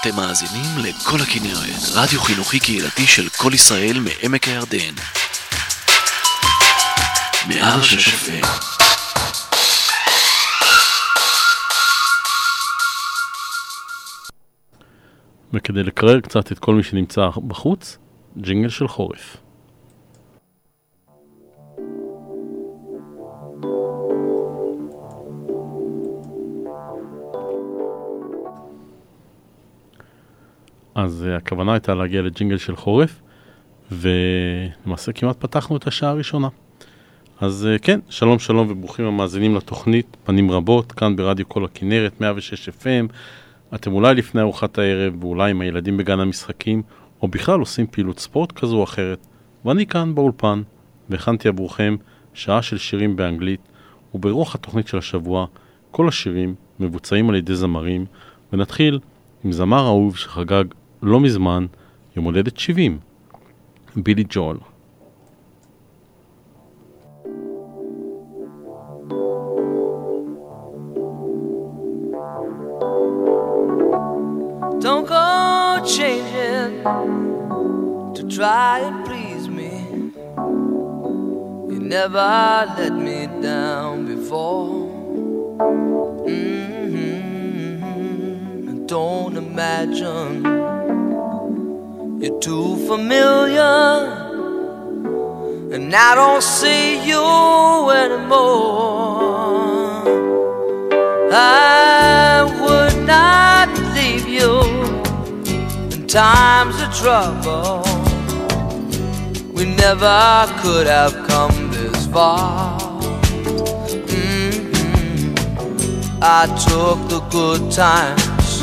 אתם מאזינים לכל הכנרת, רדיו חינוכי קהילתי של כל ישראל מעמק הירדן. מעל ששפט. וכדי לקרר קצת את כל מי שנמצא בחוץ, ג'ינגל של חורף. אז uh, הכוונה הייתה להגיע לג'ינגל של חורף, ולמעשה כמעט פתחנו את השעה הראשונה. אז uh, כן, שלום שלום וברוכים המאזינים לתוכנית פנים רבות, כאן ברדיו כל הכנרת, 106 FM. אתם אולי לפני ארוחת הערב, ואולי עם הילדים בגן המשחקים, או בכלל עושים פעילות ספורט כזו או אחרת, ואני כאן באולפן, והכנתי עבורכם שעה של שירים באנגלית, וברוח התוכנית של השבוע, כל השירים מבוצעים על ידי זמרים, ונתחיל עם זמר אהוב שחגג לא מזמן יום הולדת 70, בילי ג'ול. Don't go changing to try and please me. You never let me down before. Mm-hmm. Don't imagine you're too familiar, and I don't see you anymore. I would not leave you in times of trouble. We never could have come this far. Mhm. I took the good times,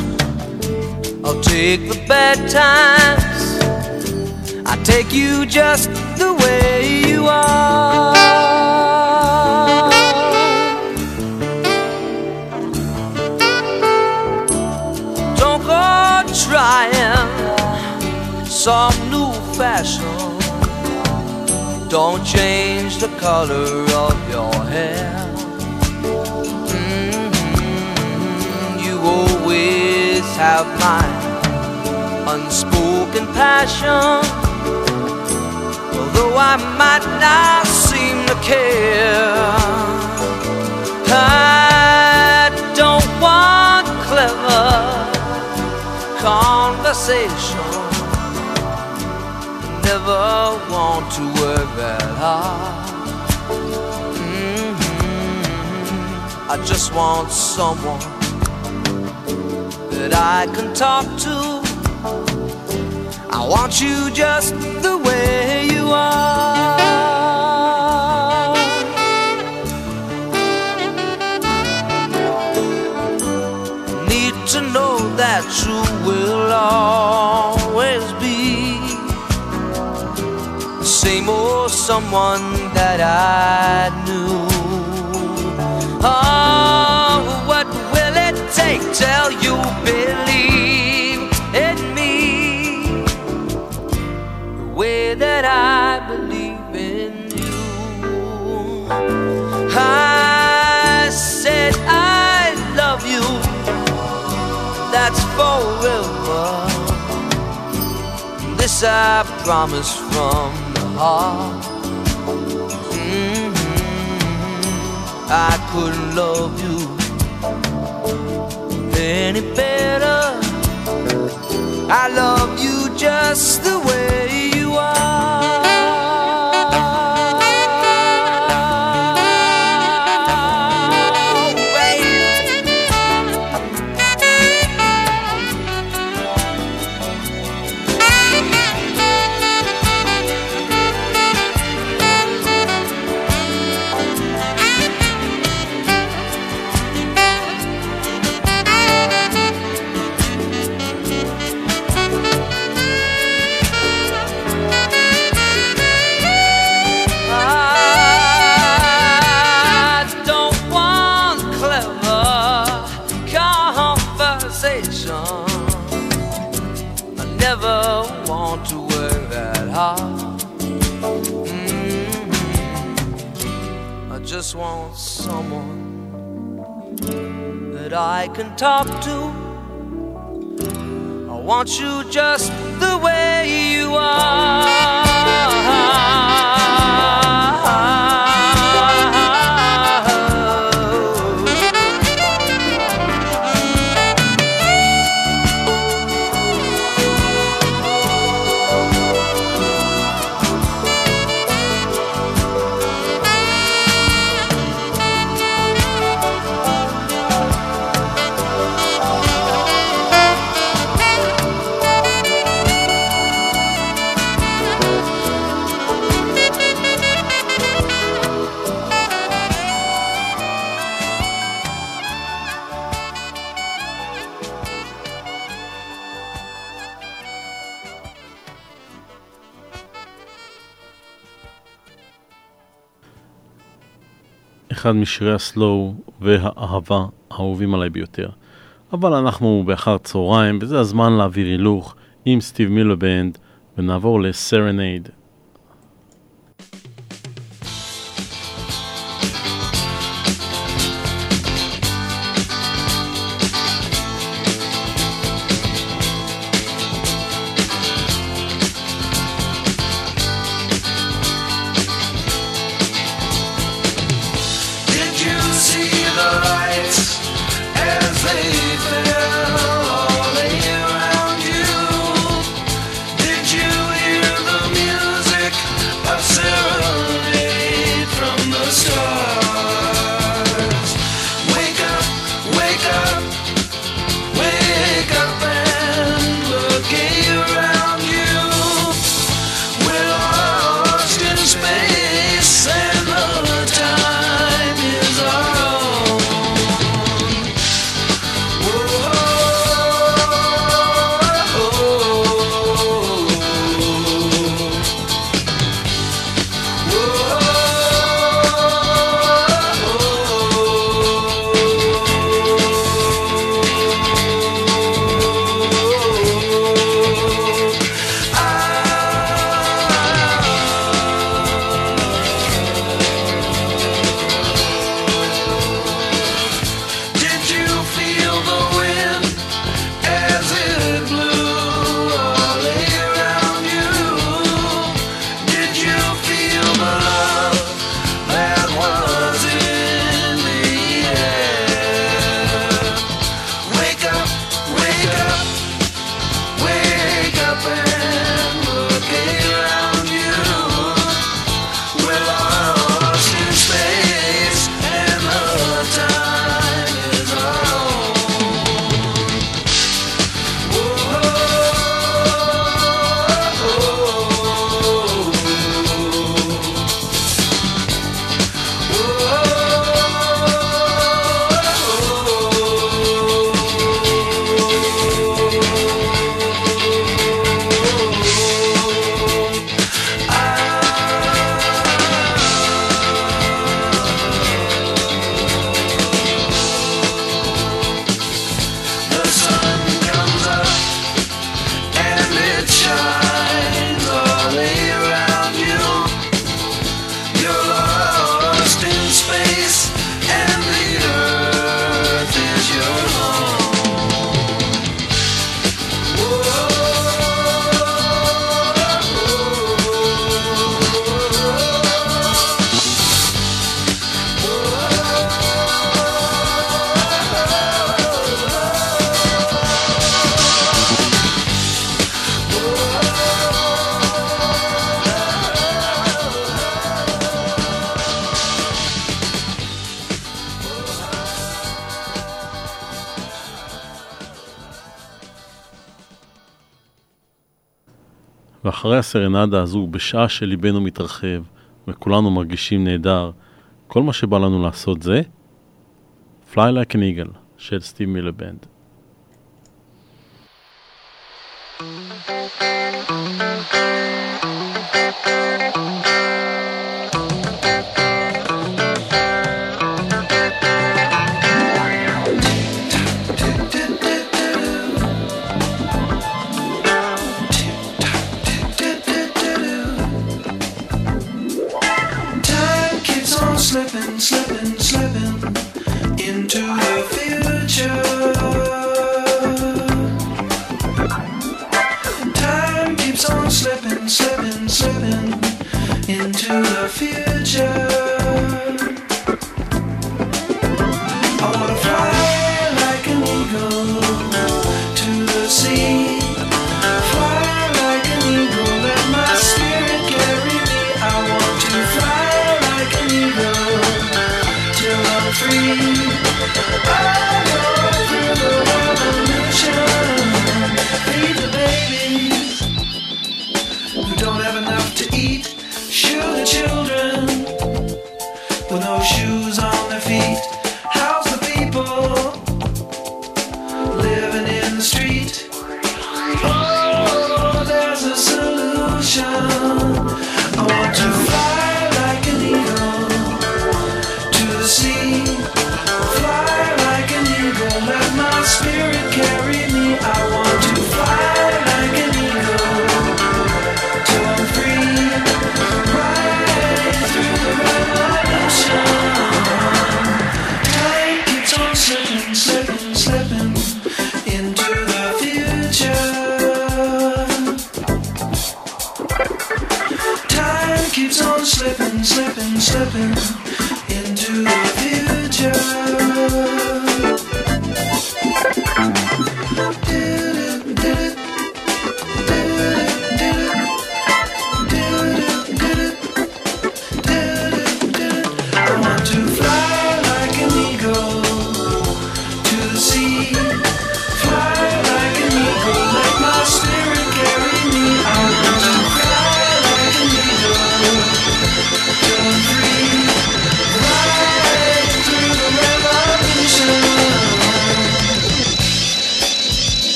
I'll take the bad times. I take you just the way you are. Don't go trying some new fashion. Don't change the color of your hair. Mhm, You always have my unspoken passion. Although I might not seem to care. I don't want clever conversation. Never want to work that hard. Mhm. I just want someone that I can talk to. I want you just the way you are. need to know that you will always be the same old someone that I knew. Oh, what will it take till you believe I believe in you? I said I love you that's forever. This I promise from the heart. Mhm. I couldn't love you any better. I love you just the way you are. Can talk to. I want you just the way you are. אחד משירי הסלואו והאהבה האהובים עליי ביותר. אבל אנחנו באחר צהריים, וזה הזמן להעביר הילוך עם סטיב מילר בנד, ונעבור לסרנייד. הסרנדה הזו, בשעה שליבנו מתרחב וכולנו מרגישים נהדר, כל מה שבא לנו לעשות זה Fly Like an Eagle של סטיב מילר בנד.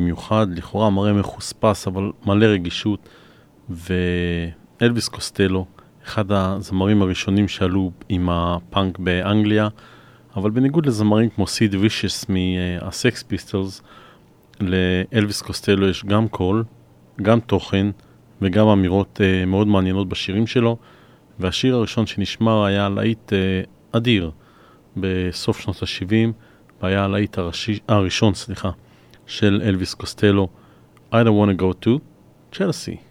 במיוחד, לכאורה מראה מחוספס אבל מלא רגישות, ואלוויס קוסטלו, אחד הזמרים הראשונים שעלו עם הפאנק באנגליה, אבל בניגוד לזמרים כמו סיד וישס מהסקס פיסטלס, לאלוויס קוסטלו יש גם קול, גם תוכן וגם אמירות uh, מאוד מעניינות בשירים שלו, והשיר הראשון שנשמר היה להיט uh, אדיר בסוף שנות ה-70, והיה הלהיט הראשון, סליחה, של אלוויס קוסטלו, I don't want to go to Chelsea.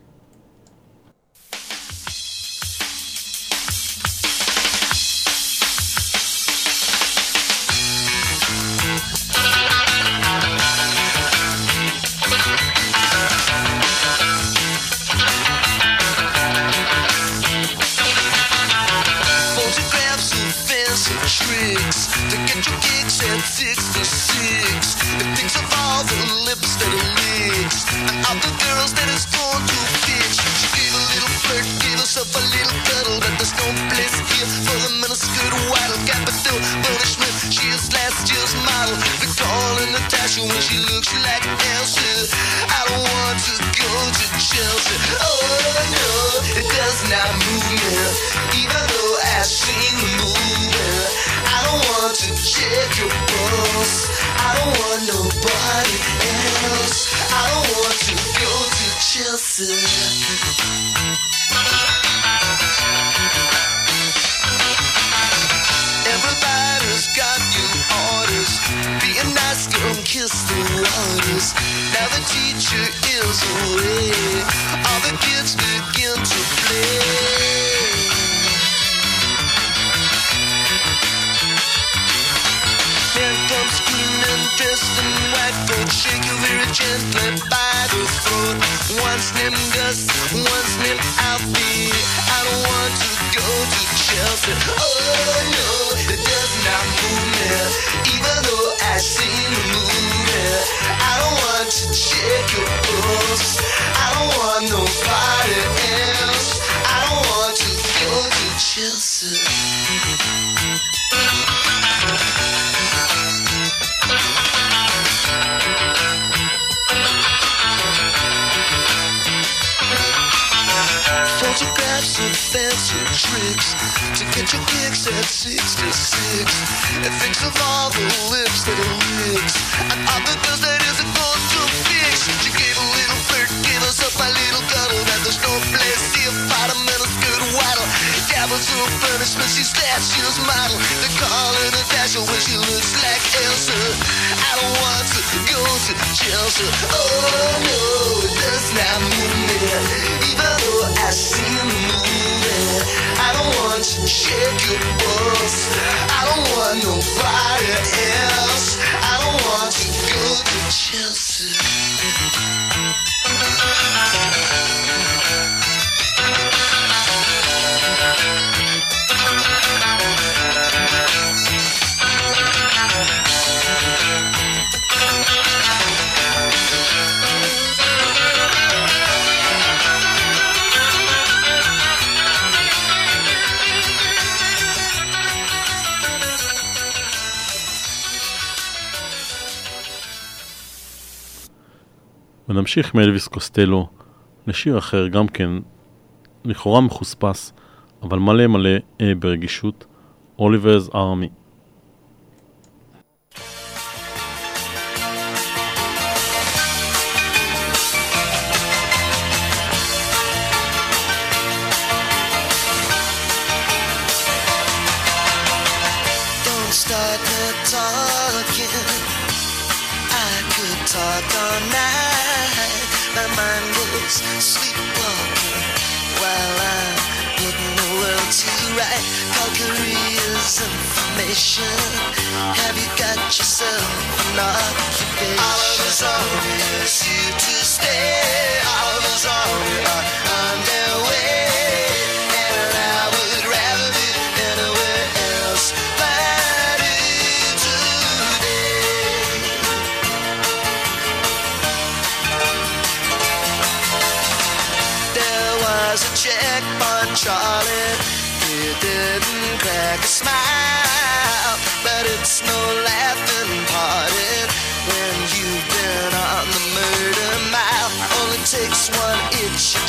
Photographs of fancy tricks to get your kicks at six to. And thinks of all the lips that it licks and all the girls that isn't going to fix. She gave a little flirt, gave herself a little cuddle. That there's no place here, fight a metal skirt waddle. Dabbles to a punishment, she's last year's model. They call her Natasha when she looks like Elsa don't want to go to Chelsea. Oh no, it does not move me. Even though I see a movie, I don't want to shake your balls. I don't want nobody else. I don't want to go to Chelsea. ונמשיך מאלוויס קוסטלו לשיר אחר, גם כן לכאורה מחוספס, אבל מלא מלא אה, ברגישות, אוליברס ארמי. is sleepwalking while I'm the world to right. Calgary is. Have you got yourself an occupation? Here to stay.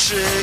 shit.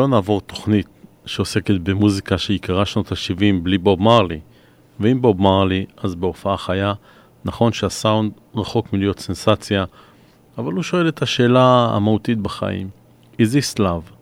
לא נעבור תוכנית שעוסקת במוזיקה שעיקרה שנות ה-70 בלי בוב מרלי. ואם בוב מרלי, אז בהופעה חיה. נכון שהסאונד רחוק מלהיות סנסציה, אבל הוא שואל את השאלה המהותית בחיים, is this love?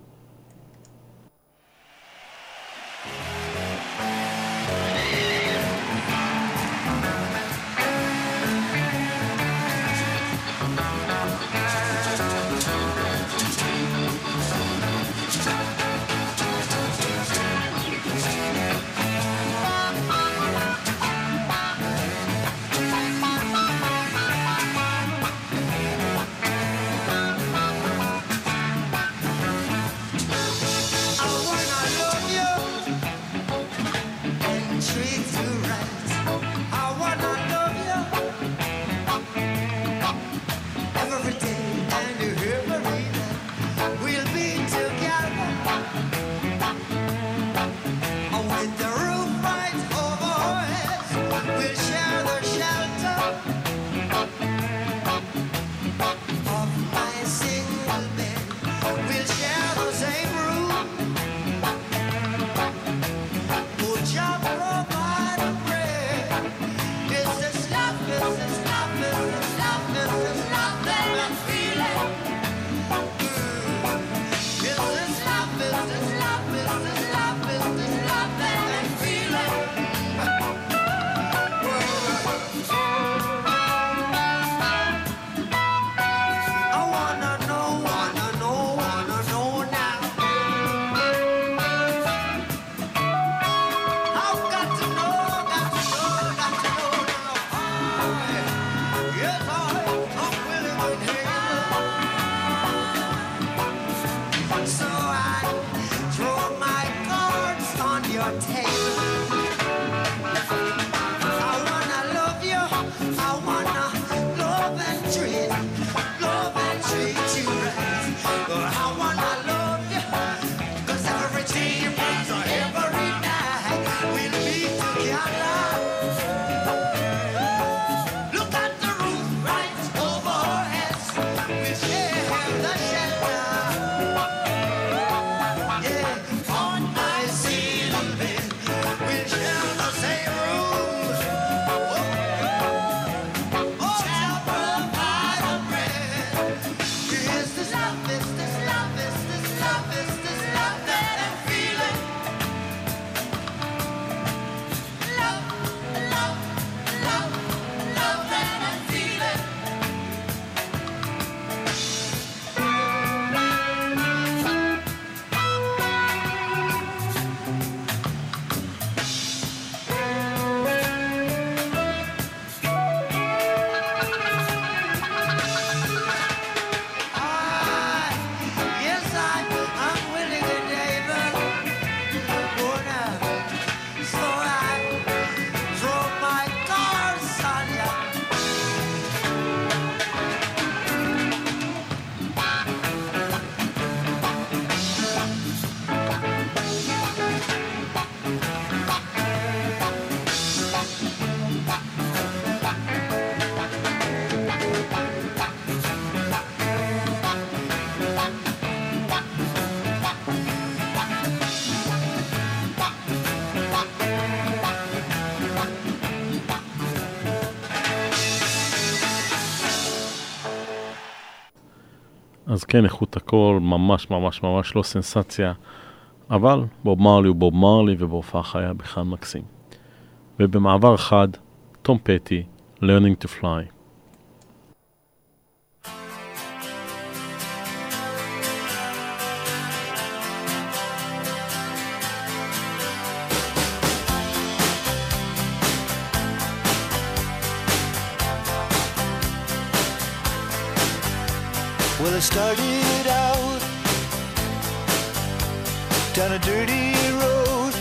כן, איכות הקול ממש ממש ממש לא סנסציה, אבל בוב מרלי הוא בוב מרלי ובהופעה חיה בכלל מקסים. ובמעבר חד, תום פטי, Learning to Fly. I started out. Down a dirty road.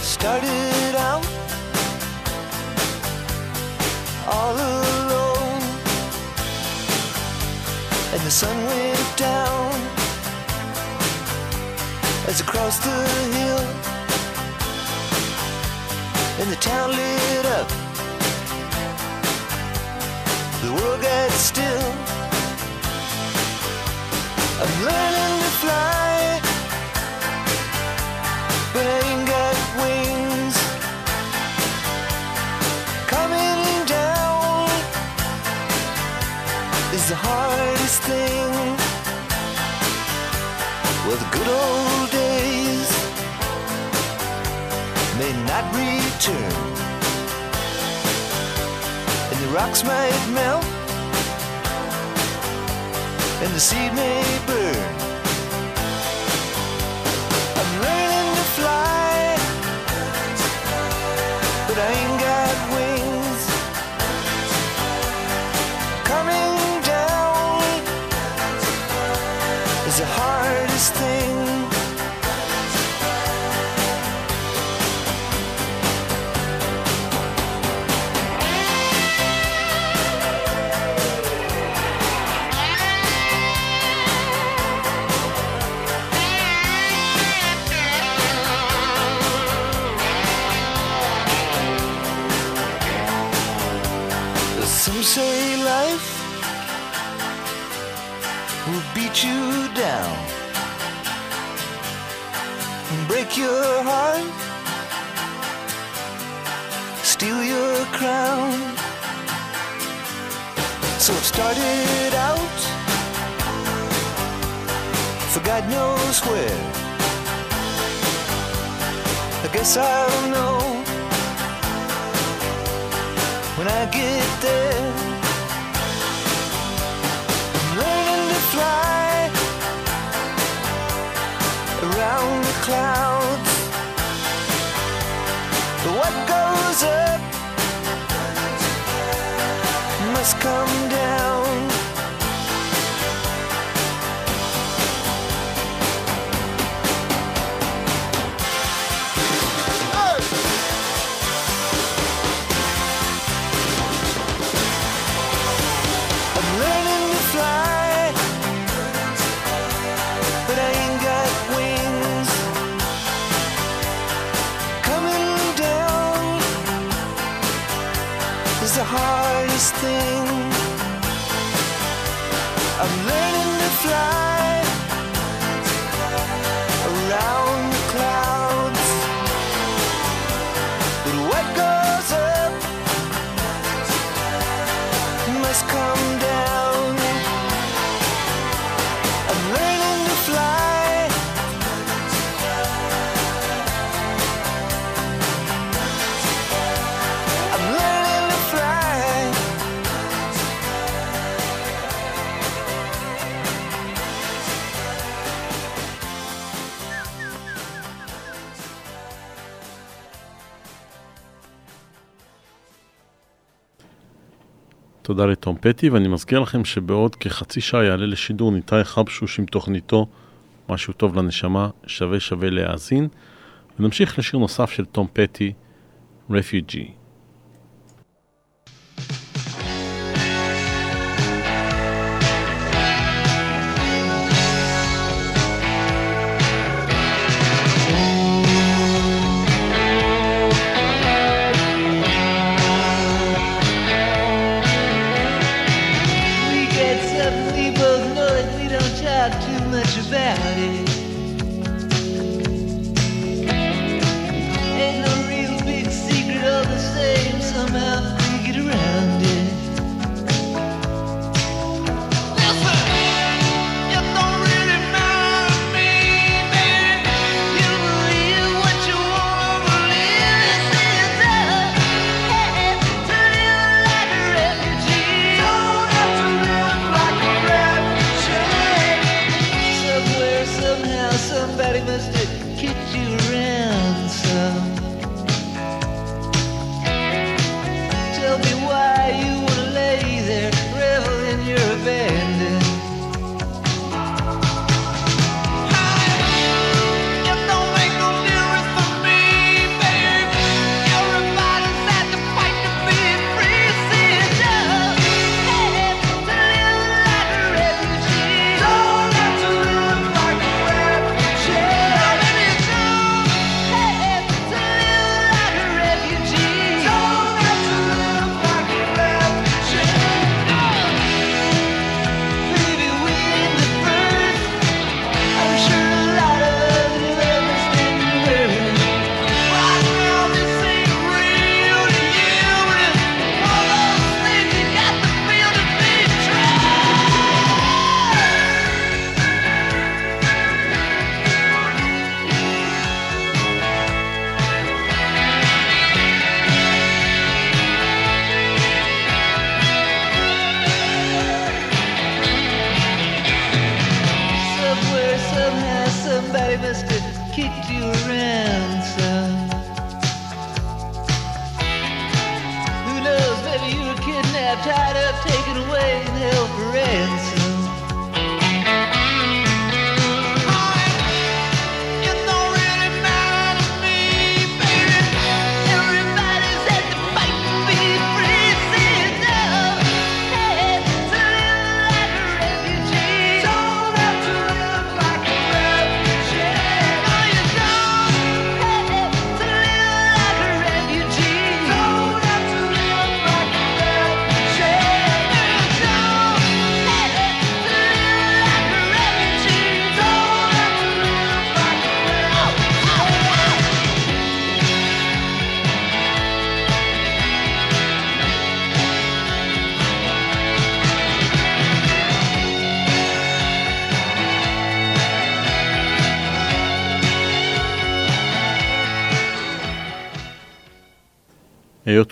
Started out. All alone, and the sun went down. As I crossed the hill, and the town lit up the world gets still. I'm learning to fly, but I ain't got wings. Coming down is the hardest thing. Well, the good old days may not return rocks might melt, and the seed may burn. Your heart, steal your crown. So it started out for God knows where. I guess I'll know when I get there. I'm learning to fly around the clouds. Up must come down. תודה לתום פטי, ואני מזכיר לכם שבעוד כחצי שעה יעלה לשידור ניתאי חבשוש עם תוכניתו משהו טוב לנשמה, שווה שווה להאזין. ונמשיך לשיר נוסף של תום פטי, Refugee.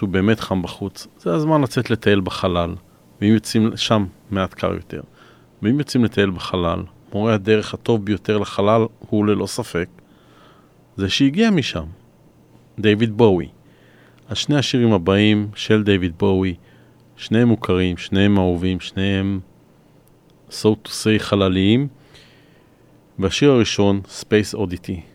הוא באמת חם בחוץ, זה הזמן לצאת לטייל בחלל, ואם יוצאים שם מעט קר יותר. ואם יוצאים לטייל בחלל, מורה הדרך הטוב ביותר לחלל הוא ללא ספק זה שהגיע משם, דיוויד בואי. אז שני השירים הבאים של דיוויד בואי, שניהם מוכרים, שניהם אהובים, שניהם סוטוסי חלליים. והשיר הראשון, Space Oddity.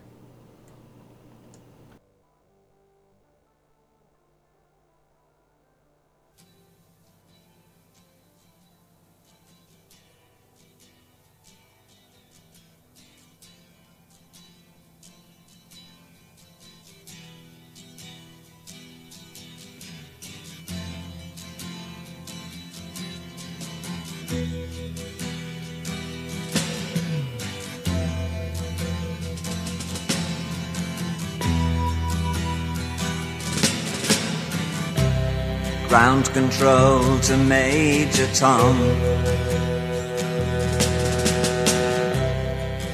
Ground control to Major Tom.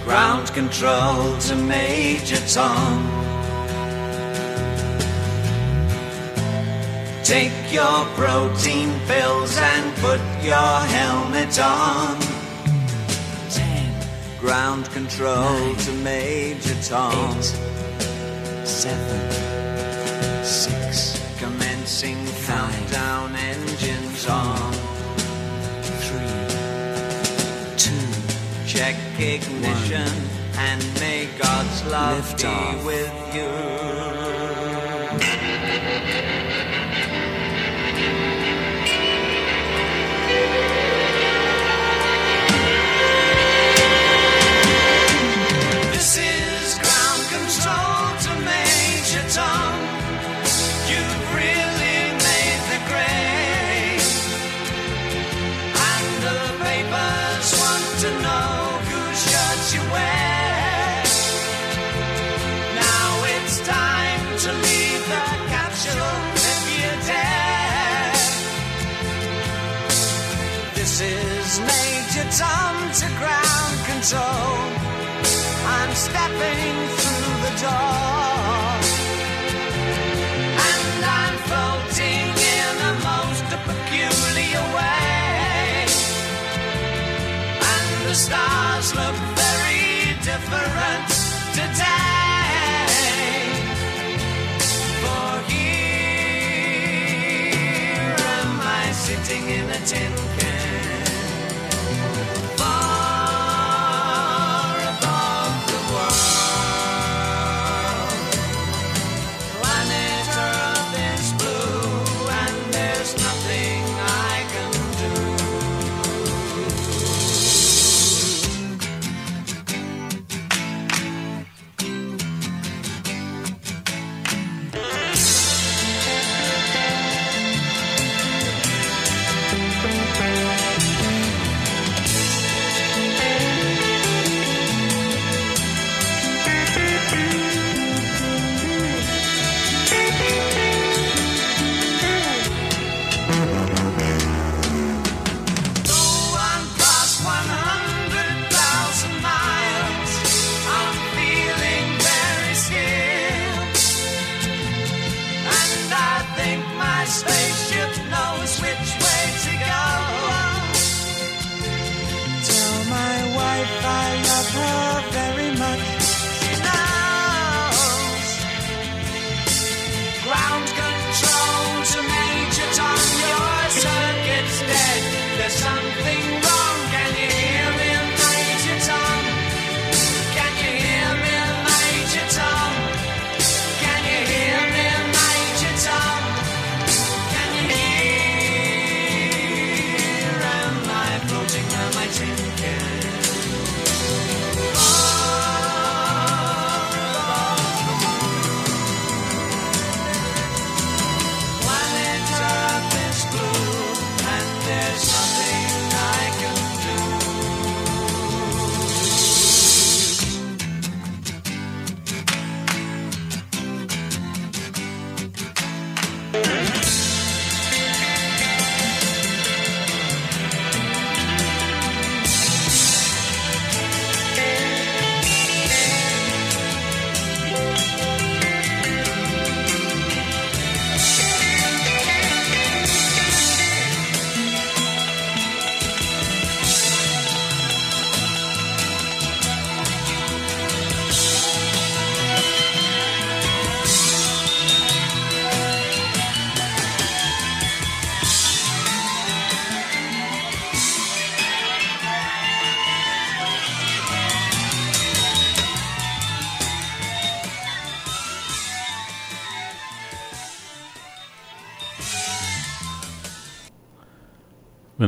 Ground control to Major Tom. Take your protein pills and put your helmet on. Ten. Ground control to Major Tom. Eight, seven. Commencing countdown engines on. Three, two. Check ignition and may God's love be with you. Stars look very different today. For here am I sitting in a tin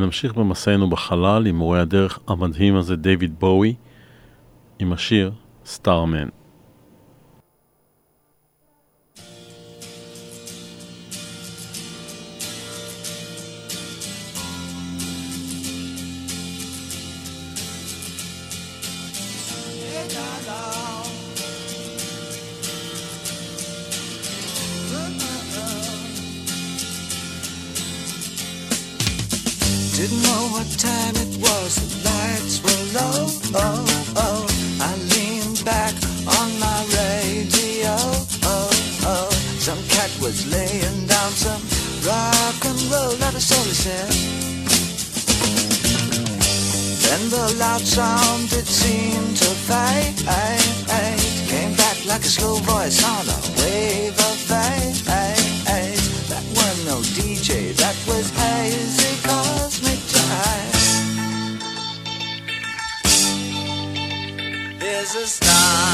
ונמשיך במסענו בחלל עם מורה הדרך המדהים הזה, דיוויד בואי, עם השיר סטארמן. a star.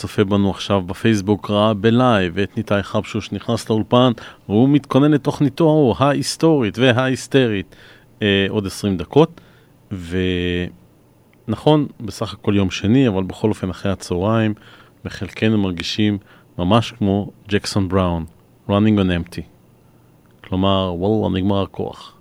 צופה בנו עכשיו בפייסבוק ראה בלייב את ניתאי חבשוש נכנס לאולפן והוא מתכונן לתוכניתו ההיסטורית וההיסטרית אה, עוד 20 דקות. ונכון, בסך הכל יום שני, אבל בכל אופן אחרי הצהריים, וחלקנו מרגישים ממש כמו ג'קסון בראון, running on empty. כלומר, וואלה, נגמר הכוח.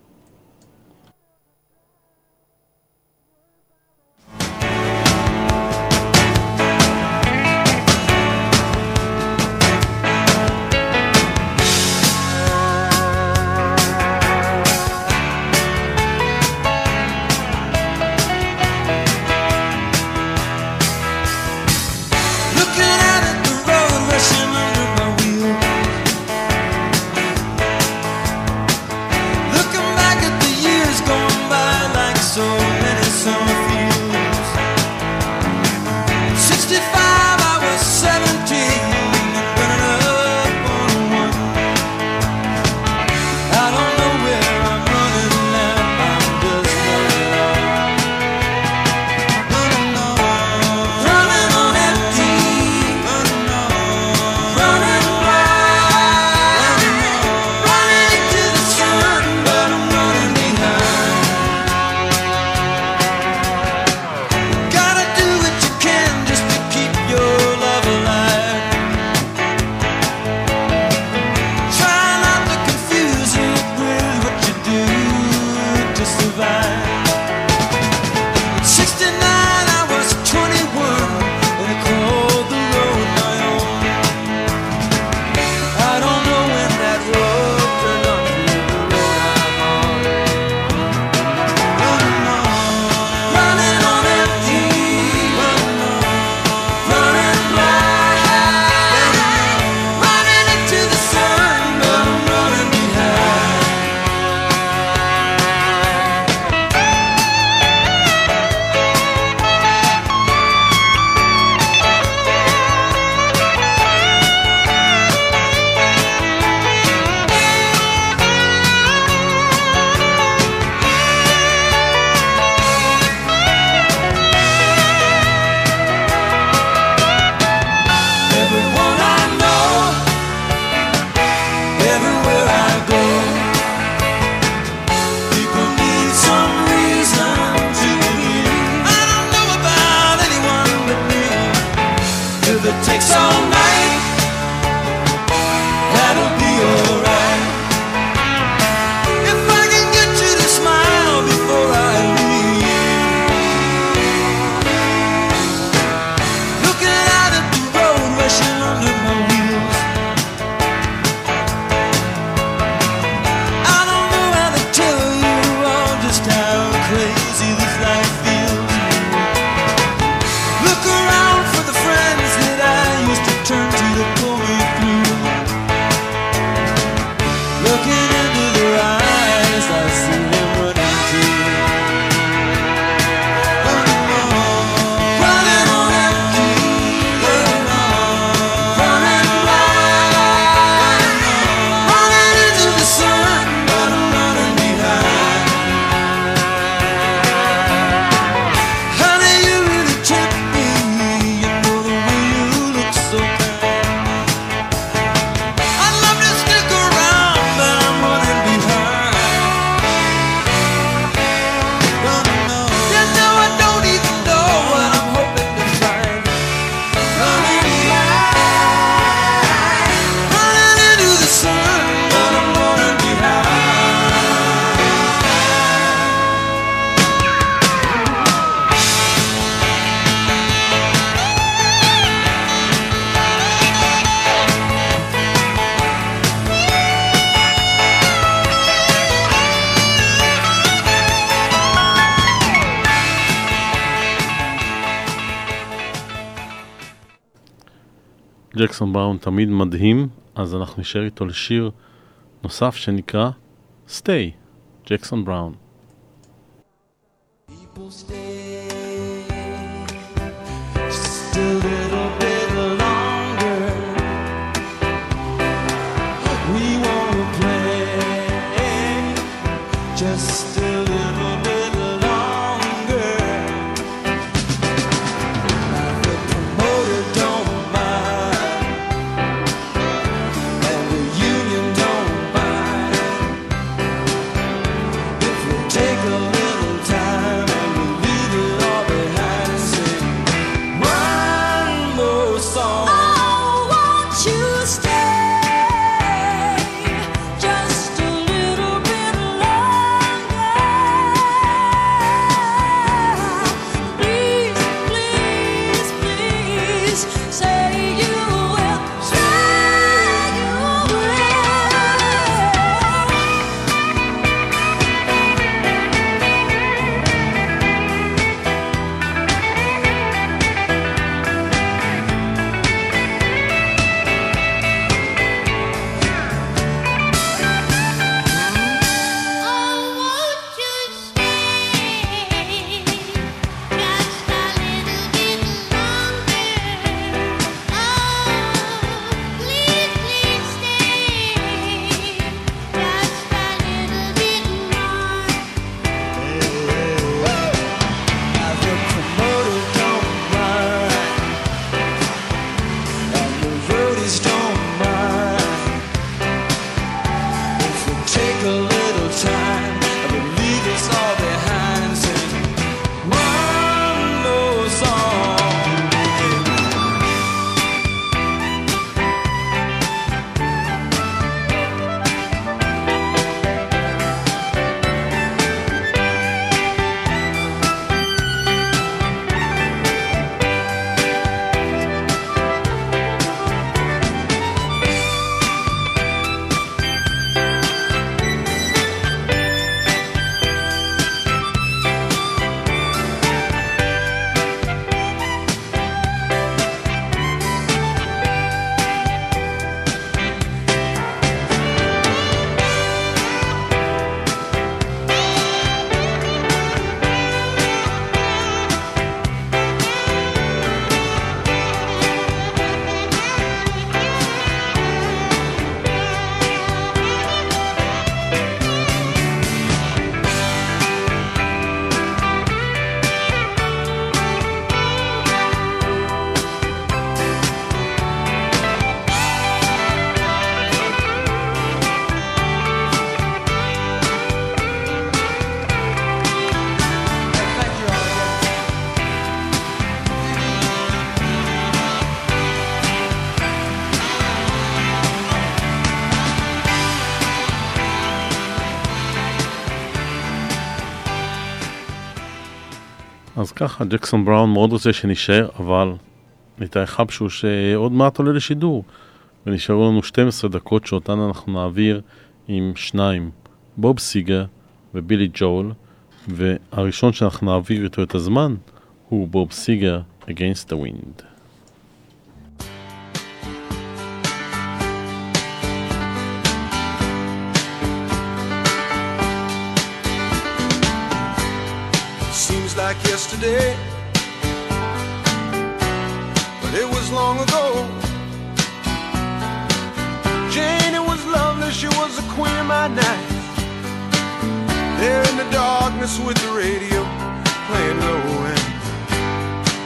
ג'קסון בראון תמיד מדהים, אז אנחנו נשאר איתו לשיר נוסף שנקרא Stay, ג'קסון בראון. Just ככה, ג'קסון בראון מאוד רוצה שנשאר, אבל ניתאי חבשו שעוד מעט עולה לשידור. ונשארו לנו 12 דקות שאותן אנחנו נעביר עם שניים, בוב סיגר ובילי ג'ול, והראשון שאנחנו נעביר איתו את הזמן הוא בוב סיגר Against the Wind. Like yesterday, but it was long ago. Jane, it was lovely, she was the queen of my night. There in the darkness with the radio playing low end,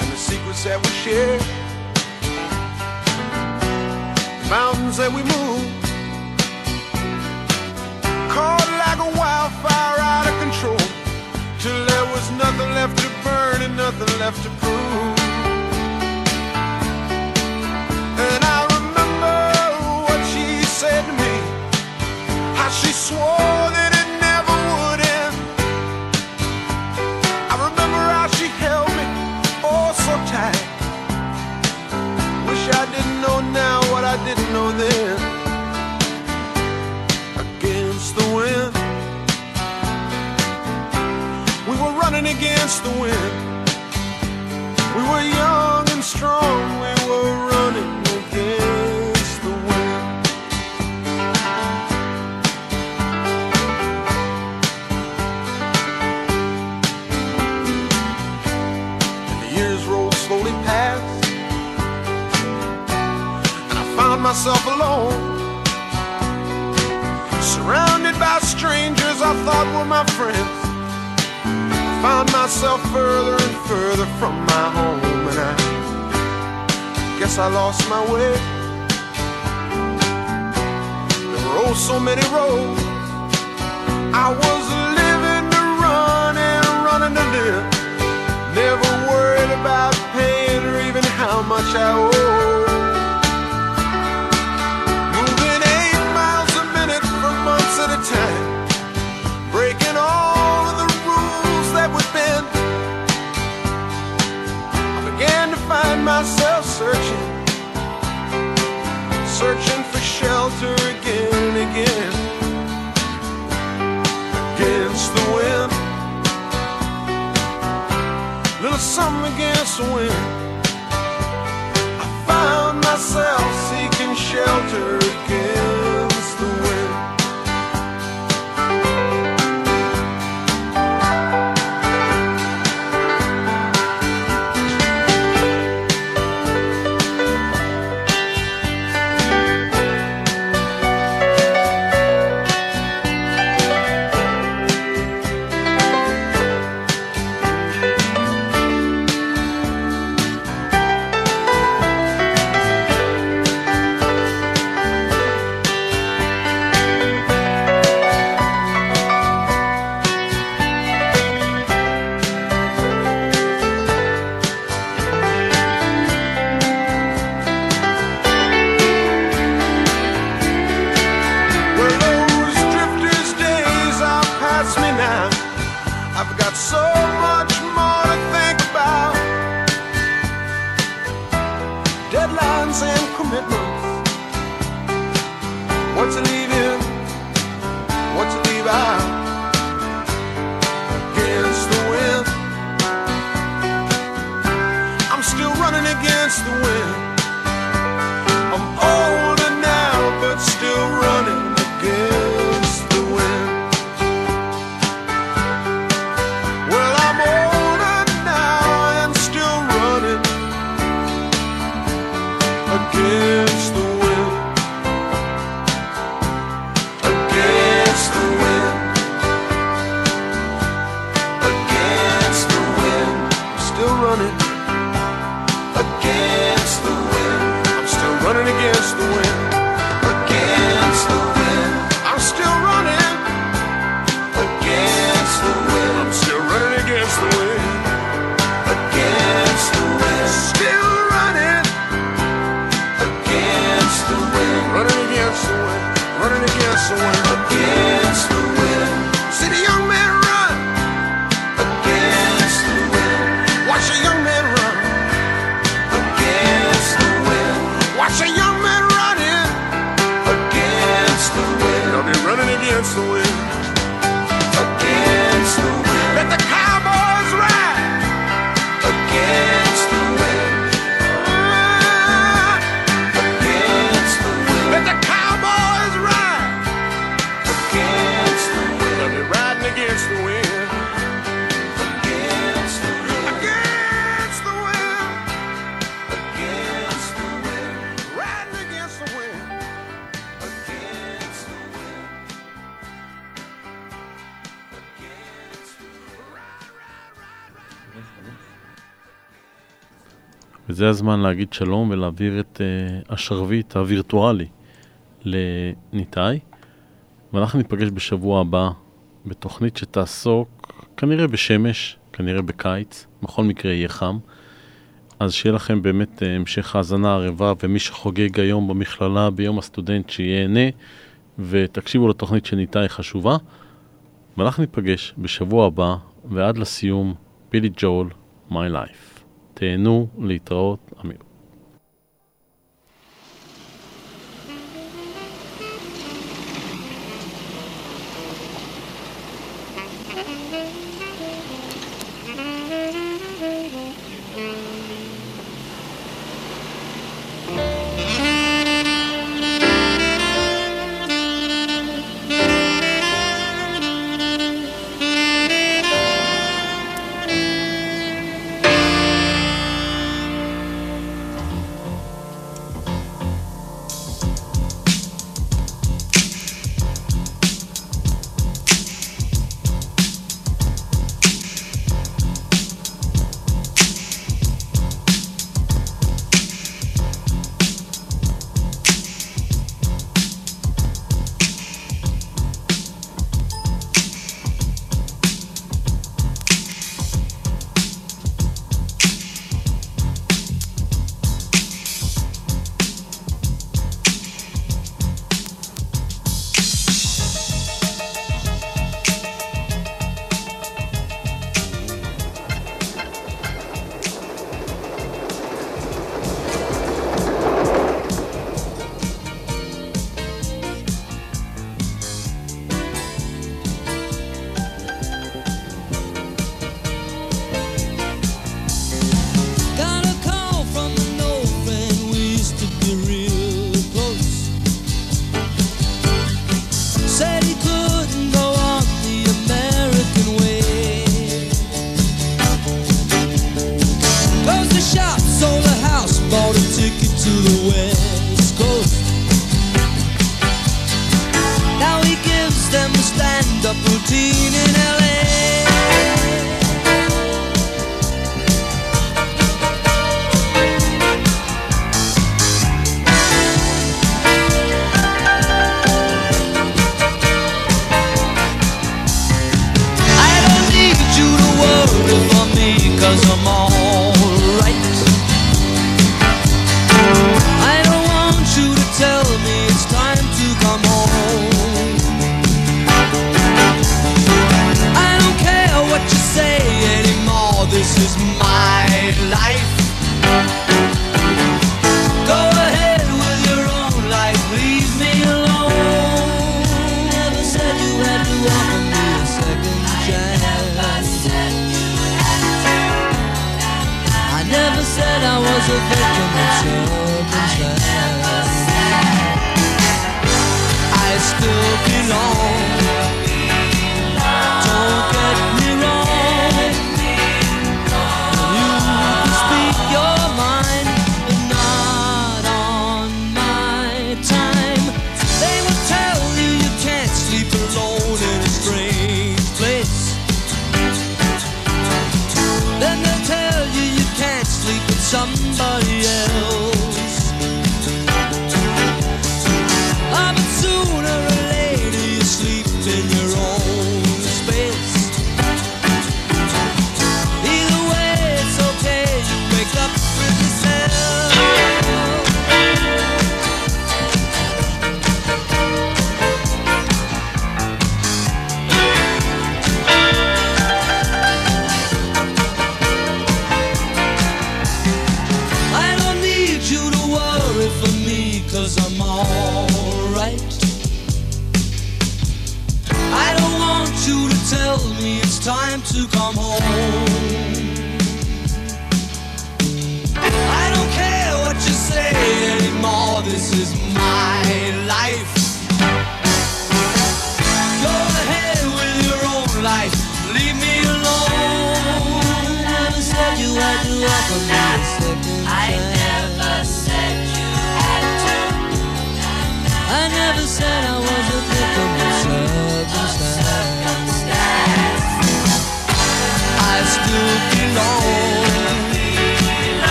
and the secrets that we shared, the mountains that we moved, caught like a wildfire out of nothing left to burn and nothing left to prove. And I remember what she said to me, how she swore the wind. We were young and strong, we were running against the wind. And the years rolled slowly past, and I found myself alone. Surrounded by strangers I thought were my friends Found myself further and further from my home, and I guess I lost my way. There were oh so many roads. I was living to run and running to live. Never worried about paying or even how much I owe. Myself searching. Searching for shelter again and again. Against the wind. Little something against the wind. I found myself seeking shelter to leave וזה הזמן להגיד שלום ולהעביר את uh, השרביט הווירטואלי לניתאי. ואנחנו ניפגש בשבוע הבא בתוכנית שתעסוק כנראה בשמש, כנראה בקיץ, בכל מקרה יהיה חם. אז שיהיה לכם באמת uh, המשך האזנה ערבה, ומי שחוגג היום במכללה ביום הסטודנט שיהנה, ותקשיבו לתוכנית של ניתאי חשובה. ואנחנו ניפגש בשבוע הבא, ועד לסיום, בילי ג'ול, My Life. תהנו, להתראות, אמיר. Then they'll tell you you can't sleep with somebody